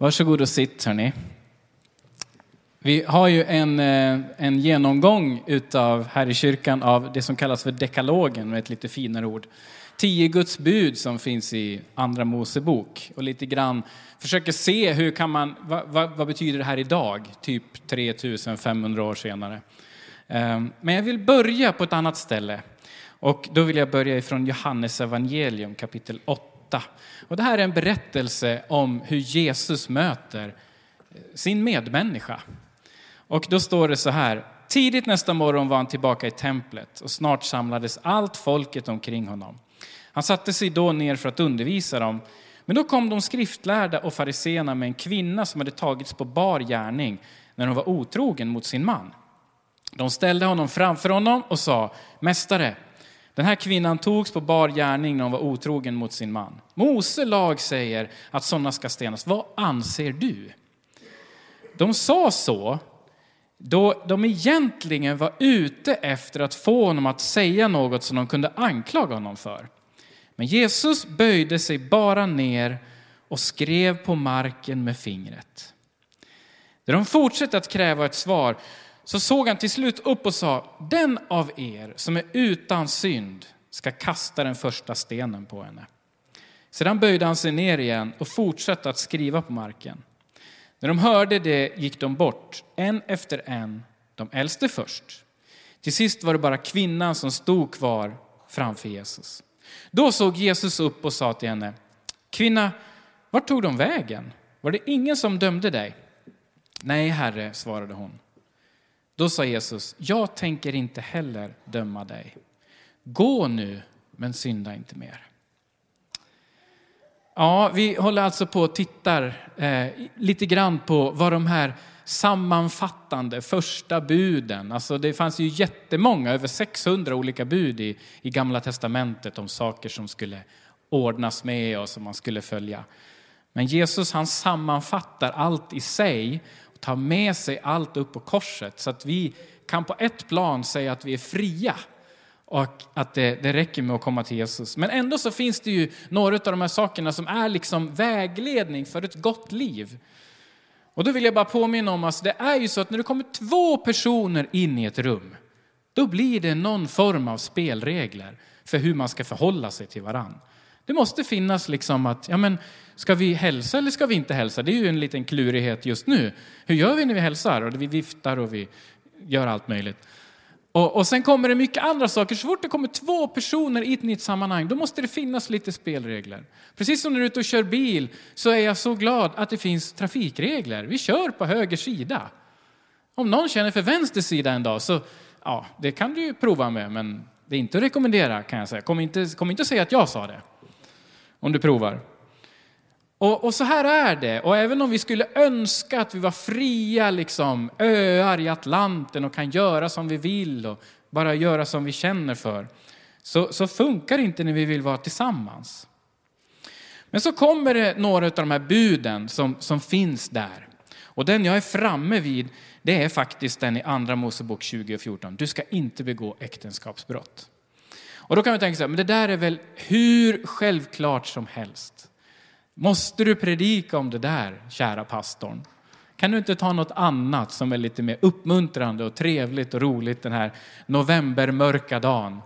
Varsågod och sitt hörni. Vi har ju en, eh, en genomgång utav, här i kyrkan av det som kallas för dekalogen med ett lite finare ord. Tio Guds bud som finns i Andra Mosebok och lite grann försöker se hur kan man, vad, vad, vad betyder det här idag, typ 3500 år senare. Ehm, men jag vill börja på ett annat ställe och då vill jag börja ifrån Johannes evangelium kapitel 8. Och det här är en berättelse om hur Jesus möter eh, sin medmänniska. Och då står det så här. Tidigt nästa morgon var han tillbaka i templet och snart samlades allt folket omkring honom. Han satte sig då ner för att undervisa dem. Men då kom de skriftlärda och fariseerna med en kvinna som hade tagits på bar gärning när hon var otrogen mot sin man. De ställde honom framför honom och sa, Mästare, den här kvinnan togs på bar gärning när hon var otrogen mot sin man. Mose lag säger att sådana ska stenas. Vad anser du? De sa så då de egentligen var ute efter att få honom att säga något som de kunde anklaga honom för. Men Jesus böjde sig bara ner och skrev på marken med fingret. När de fortsatte att kräva ett svar så såg han till slut upp och sa, den av er som är utan synd ska kasta den första stenen på henne. Sedan böjde han sig ner igen och fortsatte att skriva på marken. När de hörde det gick de bort, en efter en, de äldste först. Till sist var det bara kvinnan som stod kvar framför Jesus. Då såg Jesus upp och sa till henne, kvinna, vart tog de vägen? Var det ingen som dömde dig? Nej, herre, svarade hon. Då sa Jesus, jag tänker inte heller döma dig. Gå nu, men synda inte mer. Ja, vi håller alltså på och tittar eh, lite grann på vad de här sammanfattande första buden, alltså det fanns ju jättemånga, över 600 olika bud i, i Gamla Testamentet om saker som skulle ordnas med och som man skulle följa. Men Jesus han sammanfattar allt i sig tar med sig allt upp på korset så att vi kan på ett plan säga att vi är fria och att det, det räcker med att komma till Jesus. Men ändå så finns det ju några av de här sakerna som är liksom vägledning för ett gott liv. Och då vill jag bara påminna om att det är ju så att när det kommer två personer in i ett rum, då blir det någon form av spelregler för hur man ska förhålla sig till varann. Det måste finnas liksom att, ja men, ska vi hälsa eller ska vi inte hälsa? Det är ju en liten klurighet just nu. Hur gör vi när vi hälsar? Och vi viftar och vi gör allt möjligt. Och, och sen kommer det mycket andra saker. Så fort det kommer två personer i ett nytt sammanhang, då måste det finnas lite spelregler. Precis som när du är ute och kör bil, så är jag så glad att det finns trafikregler. Vi kör på höger sida. Om någon känner för vänster sida en dag, så ja, det kan du ju prova med, men det är inte att rekommendera kan jag säga. Kom inte, kom inte att säga att jag sa det. Om du provar. Och, och, så här är det. Och även om vi skulle önska att vi var fria liksom, öar i Atlanten och kan göra som vi vill och bara göra som vi känner för, så, så funkar det inte när vi vill vara tillsammans. Men så kommer det några av de här buden som, som finns där. Och den jag är framme vid, det är faktiskt den i Andra Mosebok 20 och 14. Du ska inte begå äktenskapsbrott. Och då kan man tänka så här, men det där är väl hur självklart som helst. Måste du predika om det där, kära pastorn? Kan du inte ta något annat som är lite mer uppmuntrande och trevligt och roligt den här novembermörka dagen?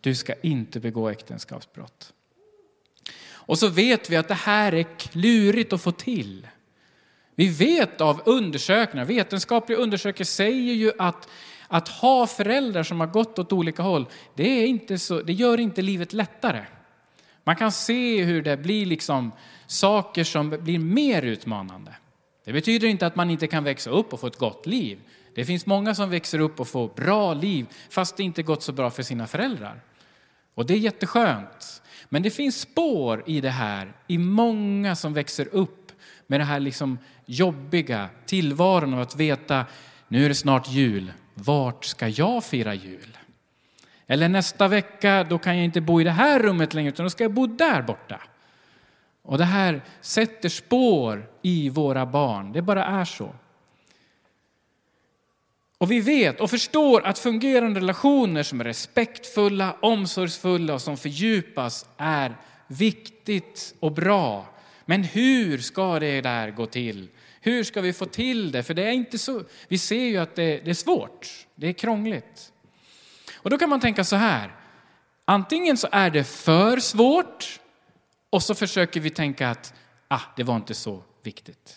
Du ska inte begå äktenskapsbrott. Och så vet vi att det här är klurigt att få till. Vi vet av undersökningar, vetenskapliga undersökningar säger ju att att ha föräldrar som har gått åt olika håll, det, är inte så, det gör inte livet lättare. Man kan se hur det blir liksom saker som blir mer utmanande. Det betyder inte att man inte kan växa upp och få ett gott liv. Det finns många som växer upp och får bra liv fast det inte gått så bra för sina föräldrar. Och det är jätteskönt. Men det finns spår i det här, i många som växer upp med det här liksom jobbiga tillvaron av att veta nu är det snart jul, vart ska jag fira jul? Eller nästa vecka, då kan jag inte bo i det här rummet längre utan då ska jag bo där borta. Och det här sätter spår i våra barn. Det bara är så. Och vi vet och förstår att fungerande relationer som är respektfulla, omsorgsfulla och som fördjupas är viktigt och bra. Men hur ska det där gå till? Hur ska vi få till det? För det är inte så, vi ser ju att det, det är svårt, det är krångligt. Och då kan man tänka så här, antingen så är det för svårt och så försöker vi tänka att ah, det var inte så viktigt.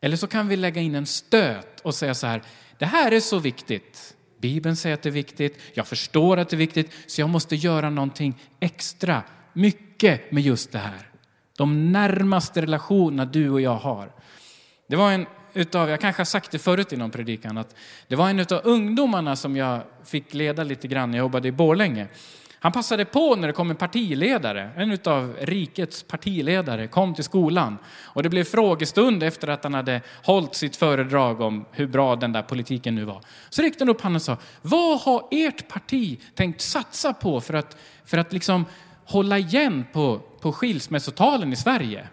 Eller så kan vi lägga in en stöt och säga så här, det här är så viktigt. Bibeln säger att det är viktigt, jag förstår att det är viktigt, så jag måste göra någonting extra, mycket med just det här. De närmaste relationerna du och jag har. Det var en utav, jag kanske har sagt det förut i någon predikan, att det var en utav ungdomarna som jag fick leda lite grann, jag jobbade i Borlänge. Han passade på när det kom en partiledare, en utav rikets partiledare, kom till skolan. Och det blev frågestund efter att han hade hållit sitt föredrag om hur bra den där politiken nu var. Så räckte han upp handen och sa, vad har ert parti tänkt satsa på för att, för att liksom hålla igen på, på skilsmässotalen i Sverige?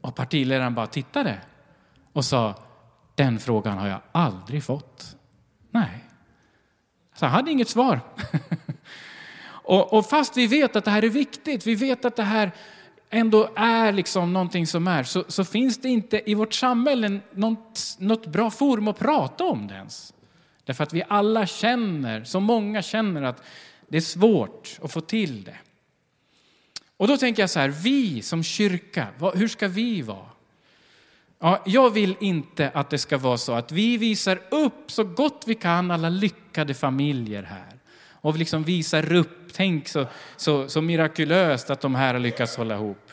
Och partiledaren bara tittade och sa, den frågan har jag aldrig fått. Nej. Så han hade inget svar. Och, och, fast vi vet att det här är viktigt, vi vet att det här ändå är liksom någonting som är, så, så finns det inte i vårt samhälle något, något bra forum att prata om det ens. Därför att vi alla känner, så många känner att det är svårt att få till det. Och då tänker jag så här, vi som kyrka, hur ska vi vara? Ja, jag vill inte att det ska vara så att vi visar upp så gott vi kan alla lyckade familjer här och liksom visar upp, tänk så, så, så mirakulöst att de här har lyckats hålla ihop.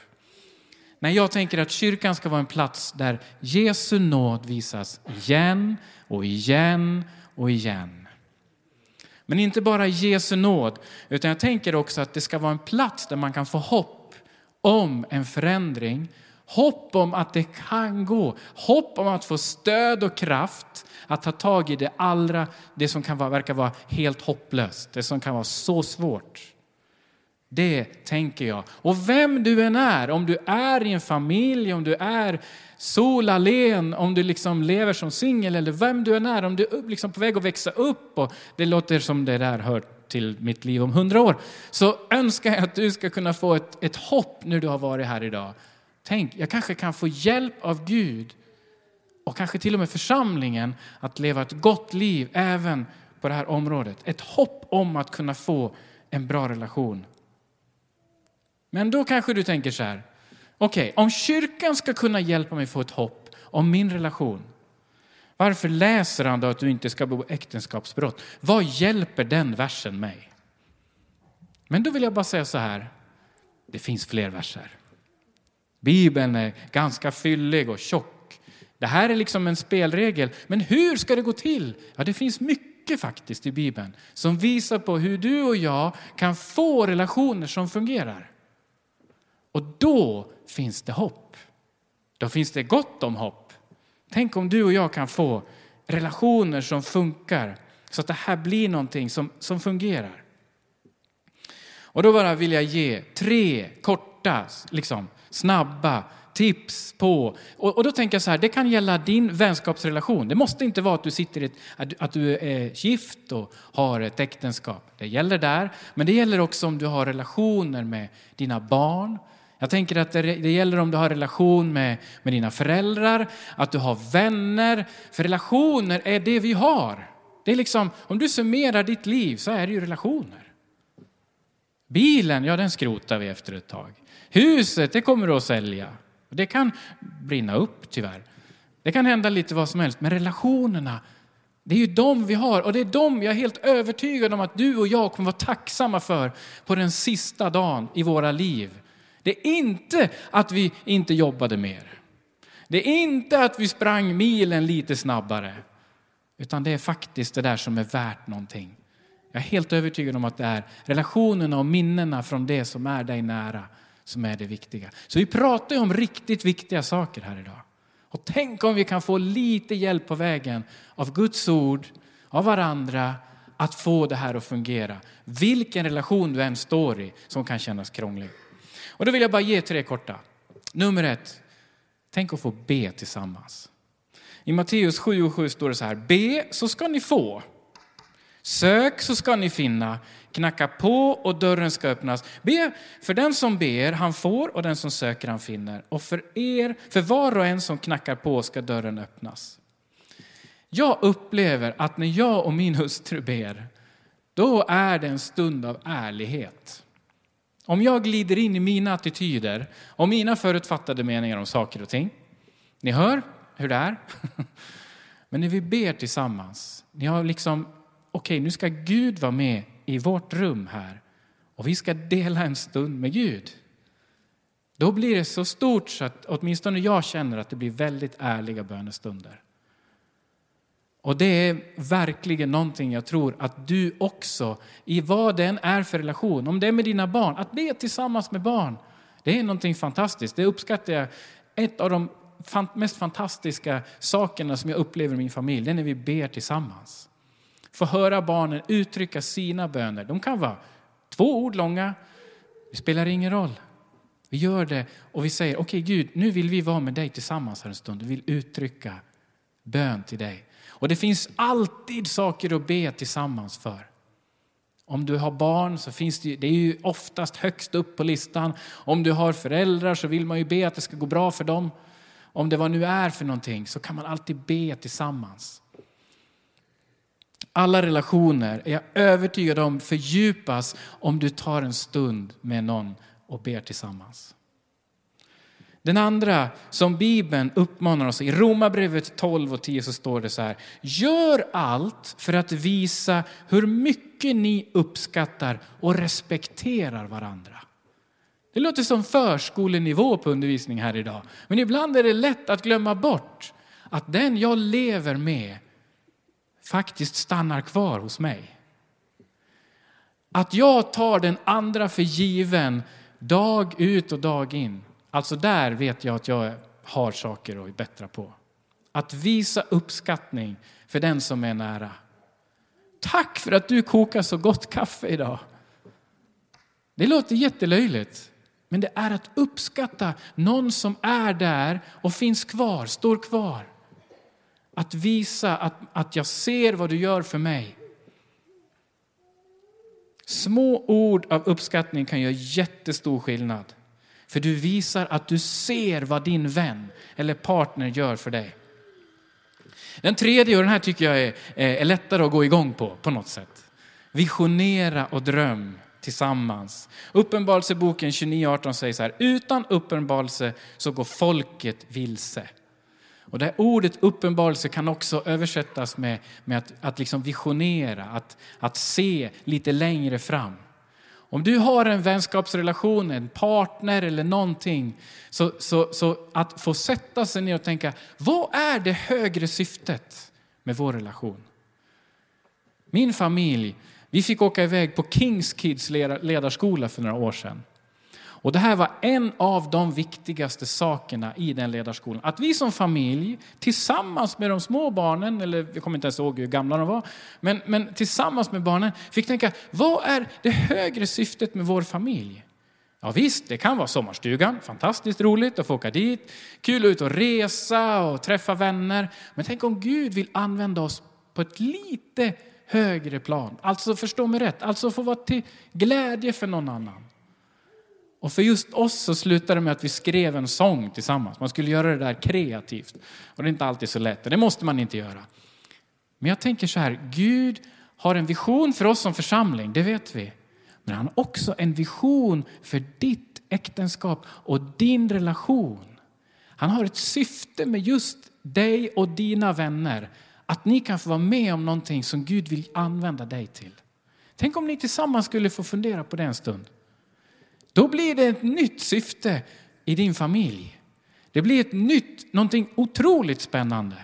Nej, jag tänker att kyrkan ska vara en plats där Jesu nåd visas igen och igen och igen. Men inte bara Jesu nåd, utan jag tänker också att det ska vara en plats där man kan få hopp om en förändring Hopp om att det kan gå. Hopp om att få stöd och kraft att ta tag i det allra, det som kan vara, verka vara helt hopplöst, det som kan vara så svårt. Det tänker jag. Och vem du än är, om du är i en familj, om du är solalen, om du liksom lever som singel eller vem du än är, om du är liksom på väg att växa upp och det låter som det där hör till mitt liv om hundra år, så önskar jag att du ska kunna få ett, ett hopp när du har varit här idag. Tänk, jag kanske kan få hjälp av Gud och kanske till och med församlingen att leva ett gott liv även på det här området. Ett hopp om att kunna få en bra relation. Men då kanske du tänker så här, okej, okay, om kyrkan ska kunna hjälpa mig få ett hopp om min relation, varför läser han då att du inte ska begå äktenskapsbrott? Vad hjälper den versen mig? Men då vill jag bara säga så här, det finns fler verser. Bibeln är ganska fyllig och tjock. Det här är liksom en spelregel. Men hur ska det gå till? Ja, det finns mycket faktiskt i Bibeln som visar på hur du och jag kan få relationer som fungerar. Och då finns det hopp. Då finns det gott om hopp. Tänk om du och jag kan få relationer som funkar så att det här blir någonting som, som fungerar. Och då bara vill jag ge tre korta liksom, snabba tips på... Och, och, då tänker jag så här, det kan gälla din vänskapsrelation. Det måste inte vara att du sitter ett, att du är gift och har ett äktenskap. Det gäller där, men det gäller också om du har relationer med dina barn. Jag tänker att det, det gäller om du har relation med, med dina föräldrar, att du har vänner. För relationer är det vi har. Det är liksom, om du summerar ditt liv så är det ju relationer. Bilen, ja den skrotar vi efter ett tag. Huset, det kommer du att sälja. Det kan brinna upp tyvärr. Det kan hända lite vad som helst, men relationerna, det är ju de vi har och det är de jag är helt övertygad om att du och jag kommer vara tacksamma för på den sista dagen i våra liv. Det är inte att vi inte jobbade mer. Det är inte att vi sprang milen lite snabbare. Utan det är faktiskt det där som är värt någonting. Jag är helt övertygad om att det är relationerna och minnena från det som är dig nära som är det viktiga. Så vi pratar ju om riktigt viktiga saker här idag. Och tänk om vi kan få lite hjälp på vägen av Guds ord, av varandra, att få det här att fungera. Vilken relation du än står i som kan kännas krånglig. Och då vill jag bara ge tre korta. Nummer ett, tänk att få be tillsammans. I Matteus 7 och 7 står det så här, be så ska ni få. Sök så ska ni finna, knacka på och dörren ska öppnas. Be, för den som ber, han får och den som söker, han finner. Och för er, för var och en som knackar på ska dörren öppnas. Jag upplever att när jag och min hustru ber, då är det en stund av ärlighet. Om jag glider in i mina attityder och mina förutfattade meningar om saker och ting. Ni hör hur det är. Men när vi ber tillsammans, ni har liksom, okej okay, nu ska Gud vara med i vårt rum här och vi ska dela en stund med Gud. Då blir det så stort så att åtminstone jag känner att det blir väldigt ärliga bönestunder. Och det är verkligen någonting jag tror att du också, i vad den är för relation, om det är med dina barn, att be tillsammans med barn, det är någonting fantastiskt. Det uppskattar jag. Ett av de mest fantastiska sakerna som jag upplever i min familj, det är när vi ber tillsammans. Få höra barnen uttrycka sina böner. De kan vara två ord långa, det spelar ingen roll. Vi gör det och vi säger, okej okay, Gud, nu vill vi vara med dig tillsammans här en stund. Vi vill uttrycka bön till dig. Och det finns alltid saker att be tillsammans för. Om du har barn så finns det, det är ju oftast högst upp på listan. Om du har föräldrar så vill man ju be att det ska gå bra för dem. Om det vad nu är för någonting så kan man alltid be tillsammans. Alla relationer är jag övertygad om fördjupas om du tar en stund med någon och ber tillsammans. Den andra som Bibeln uppmanar oss i Romarbrevet 12 och 10 så står det så här. Gör allt för att visa hur mycket ni uppskattar och respekterar varandra. Det låter som förskolenivå på undervisning här idag. Men ibland är det lätt att glömma bort att den jag lever med faktiskt stannar kvar hos mig. Att jag tar den andra för given dag ut och dag in. Alltså där vet jag att jag har saker att bättra på. Att visa uppskattning för den som är nära. Tack för att du kokar så gott kaffe idag. Det låter jättelöjligt. Men det är att uppskatta någon som är där och finns kvar, står kvar. Att visa att, att jag ser vad du gör för mig. Små ord av uppskattning kan göra jättestor skillnad. För du visar att du ser vad din vän eller partner gör för dig. Den tredje, och den här tycker jag är, är lättare att gå igång på, på något sätt. Visionera och dröm tillsammans. Uppenbarelseboken 29.18 säger så här, utan uppenbarelse så går folket vilse. Och det här ordet uppenbarelse kan också översättas med, med att, att liksom visionera, att, att se lite längre fram. Om du har en vänskapsrelation, en partner eller någonting, så, så, så att få sätta sig ner och tänka, vad är det högre syftet med vår relation? Min familj, vi fick åka iväg på Kings Kids ledarskola för några år sedan. Och det här var en av de viktigaste sakerna i den ledarskolan. Att vi som familj tillsammans med de små barnen, eller jag kommer inte ens ihåg hur gamla de var, men, men tillsammans med barnen fick tänka, vad är det högre syftet med vår familj? Ja visst, det kan vara sommarstugan, fantastiskt roligt att få åka dit, kul att ut och resa och träffa vänner. Men tänk om Gud vill använda oss på ett lite högre plan. Alltså förstå mig rätt, alltså få vara till glädje för någon annan. Och för just oss så slutade det med att vi skrev en sång tillsammans. Man skulle göra det där kreativt. Och det är inte alltid så lätt, det måste man inte göra. Men jag tänker så här, Gud har en vision för oss som församling, det vet vi. Men han har också en vision för ditt äktenskap och din relation. Han har ett syfte med just dig och dina vänner. Att ni kan få vara med om någonting som Gud vill använda dig till. Tänk om ni tillsammans skulle få fundera på det en stund. Då blir det ett nytt syfte i din familj. Det blir ett nytt, någonting otroligt spännande.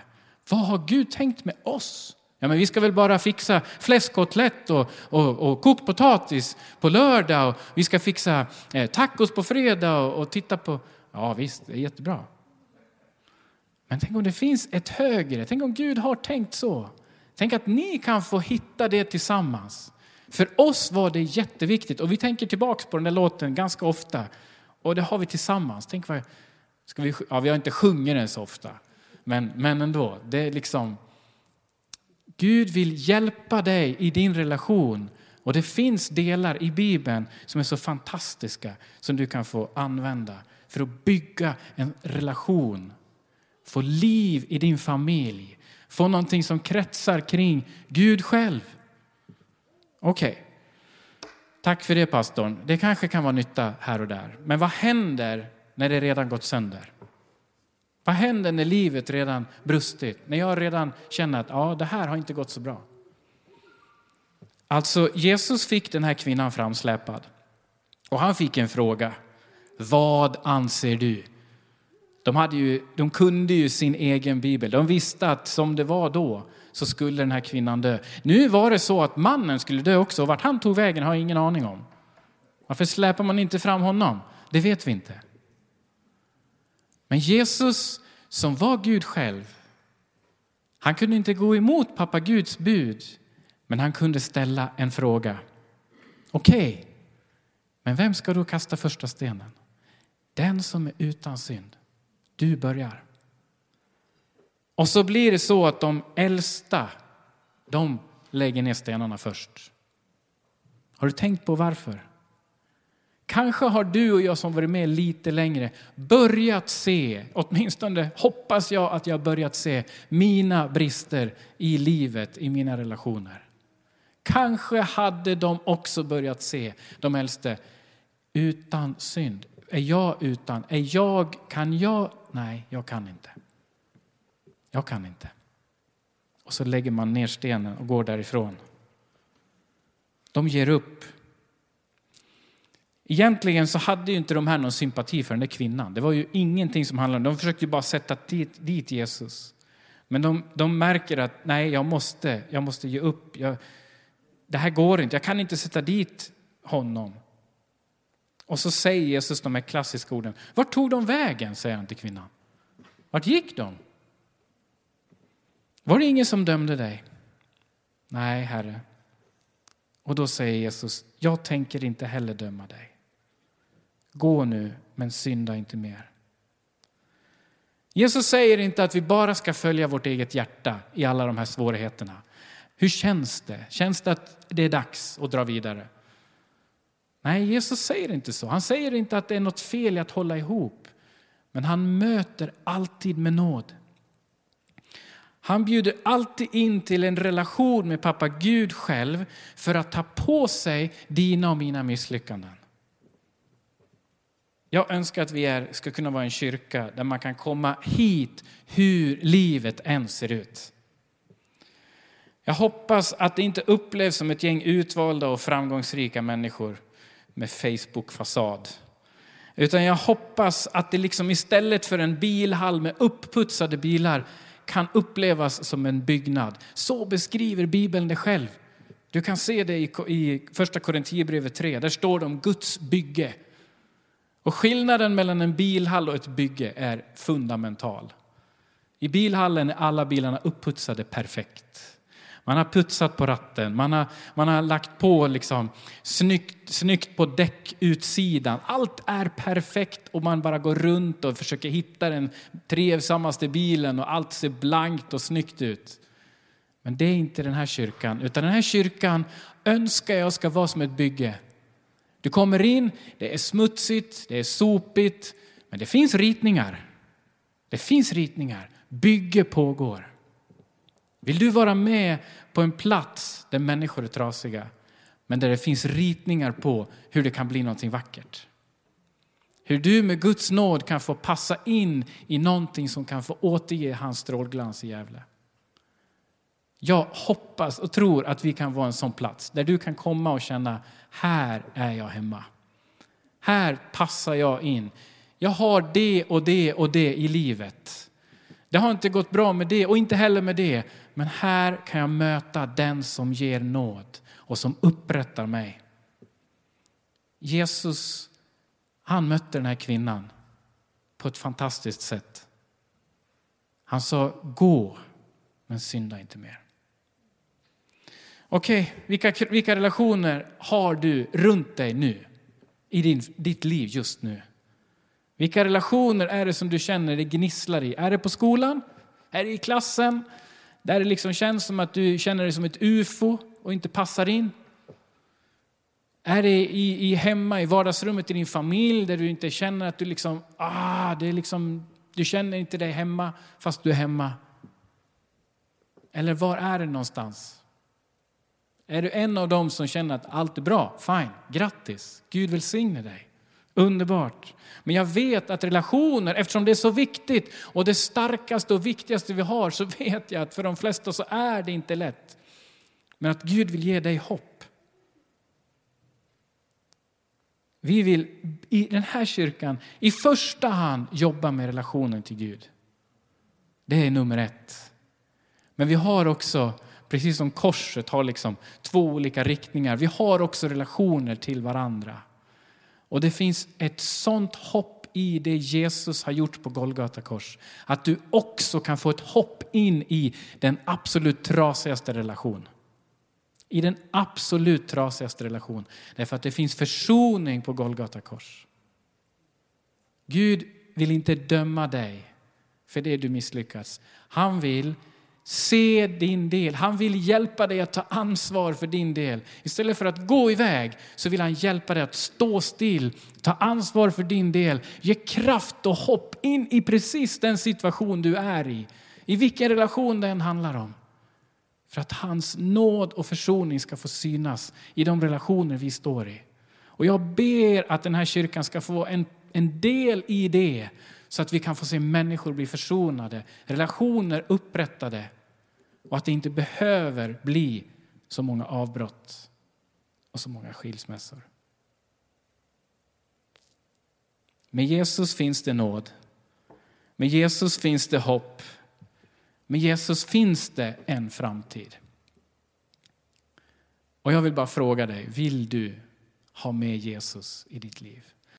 Vad har Gud tänkt med oss? Ja, men vi ska väl bara fixa fläskkotlett och, och, och kokt potatis på lördag och vi ska fixa eh, tacos på fredag och, och titta på... Ja visst, det är jättebra. Men tänk om det finns ett högre, tänk om Gud har tänkt så. Tänk att ni kan få hitta det tillsammans. För oss var det jätteviktigt och vi tänker tillbaks på den där låten ganska ofta. Och det har vi tillsammans. Tänk vad, ska vi, ja, vi har inte sjungit den så ofta, men, men ändå. Det är liksom, Gud vill hjälpa dig i din relation. Och det finns delar i Bibeln som är så fantastiska som du kan få använda för att bygga en relation. Få liv i din familj. Få någonting som kretsar kring Gud själv. Okej. Okay. Tack för det pastorn. Det kanske kan vara nytta här och där. Men vad händer när det redan gått sönder? Vad händer när livet redan brustit? När jag redan känner att ja, det här har inte gått så bra. Alltså, Jesus fick den här kvinnan framsläpad. Och han fick en fråga. Vad anser du? De, hade ju, de kunde ju sin egen bibel. De visste att som det var då så skulle den här kvinnan dö. Nu var det så att mannen skulle dö också. Vart han tog vägen har jag ingen aning om. Varför släpar man inte fram honom? Det vet vi inte. Men Jesus som var Gud själv, han kunde inte gå emot pappa Guds bud, men han kunde ställa en fråga. Okej, okay, men vem ska då kasta första stenen? Den som är utan synd. Du börjar. Och så blir det så att de äldsta, de lägger ner stenarna först. Har du tänkt på varför? Kanske har du och jag som varit med lite längre börjat se, åtminstone hoppas jag att jag börjat se mina brister i livet, i mina relationer. Kanske hade de också börjat se, de äldste, utan synd. Är jag utan? Är jag, kan jag? Nej, jag kan inte. Jag kan inte. Och så lägger man ner stenen och går därifrån. De ger upp. Egentligen så hade ju inte de här någon sympati för den där kvinnan. Det var ju ingenting som handlade om De försökte bara sätta dit, dit Jesus. Men de, de märker att nej, jag måste, jag måste ge upp. Jag, det här går inte. Jag kan inte sätta dit honom. Och så säger Jesus de här klassiska orden. Vart tog de vägen? säger han till kvinnan. Vart gick de? Var det ingen som dömde dig? Nej, Herre. Och då säger Jesus, jag tänker inte heller döma dig. Gå nu, men synda inte mer. Jesus säger inte att vi bara ska följa vårt eget hjärta i alla de här svårigheterna. Hur känns det? Känns det att det är dags att dra vidare? Nej, Jesus säger inte så. Han säger inte att det är något fel i att hålla ihop. Men han möter alltid med nåd. Han bjuder alltid in till en relation med pappa Gud själv för att ta på sig dina och mina misslyckanden. Jag önskar att vi är, ska kunna vara en kyrka där man kan komma hit hur livet än ser ut. Jag hoppas att det inte upplevs som ett gäng utvalda och framgångsrika människor med Facebook-fasad. Utan jag hoppas att det liksom istället för en bilhall med uppputsade bilar kan upplevas som en byggnad. Så beskriver Bibeln det själv. Du kan se det i första Korinthierbrevet 3. Där står det om Guds bygge. Och skillnaden mellan en bilhall och ett bygge är fundamental. I bilhallen är alla bilarna upputsade perfekt. Man har putsat på ratten, man har, man har lagt på liksom snyggt, snyggt på däckutsidan. Allt är perfekt och man bara går runt och försöker hitta den trevsammaste bilen och allt ser blankt och snyggt ut. Men det är inte den här kyrkan, utan den här kyrkan önskar jag ska vara som ett bygge. Du kommer in, det är smutsigt, det är sopigt, men det finns ritningar. Det finns ritningar. Bygge pågår. Vill du vara med på en plats där människor är trasiga, men där det finns ritningar på hur det kan bli någonting vackert? Hur du med Guds nåd kan få passa in i någonting som kan få återge hans strålglans i Gävle. Jag hoppas och tror att vi kan vara en sån plats där du kan komma och känna, här är jag hemma. Här passar jag in. Jag har det och det och det i livet. Det har inte gått bra med det och inte heller med det. Men här kan jag möta den som ger nåd och som upprättar mig. Jesus, han mötte den här kvinnan på ett fantastiskt sätt. Han sa, gå, men synda inte mer. Okej, okay, vilka, vilka relationer har du runt dig nu? I din, ditt liv just nu? Vilka relationer är det som du känner det gnisslar i? Är det på skolan? Är det i klassen? Där det liksom känns som att du känner dig som ett ufo och inte passar in? Är det i, i hemma, i vardagsrummet i din familj där du inte känner att du liksom, ah, det är liksom, du känner inte dig hemma fast du är hemma? Eller var är det någonstans? Är du en av dem som känner att allt är bra? Fine, grattis, Gud välsigne dig. Underbart. Men jag vet att relationer, eftersom det är så viktigt och det starkaste och viktigaste vi har, så vet jag att för de flesta så är det inte lätt. Men att Gud vill ge dig hopp. Vi vill i den här kyrkan i första hand jobba med relationen till Gud. Det är nummer ett. Men vi har också, precis som korset har liksom två olika riktningar, vi har också relationer till varandra. Och det finns ett sånt hopp i det Jesus har gjort på Golgata kors. Att du också kan få ett hopp in i den absolut trasigaste relation. I den absolut trasigaste relation. Därför att det finns försoning på Golgata kors. Gud vill inte döma dig för det du misslyckats. Han vill Se din del. Han vill hjälpa dig att ta ansvar för din del. Istället för att gå iväg så vill han hjälpa dig att stå still, ta ansvar för din del, ge kraft och hopp in i precis den situation du är i. I vilken relation det än handlar om. För att hans nåd och försoning ska få synas i de relationer vi står i. Och jag ber att den här kyrkan ska få en, en del i det så att vi kan få se människor bli försonade, relationer upprättade och att det inte behöver bli så många avbrott och så många skilsmässor. Med Jesus finns det nåd. Med Jesus finns det hopp. Med Jesus finns det en framtid. Och jag vill bara fråga dig, vill du ha med Jesus i ditt liv?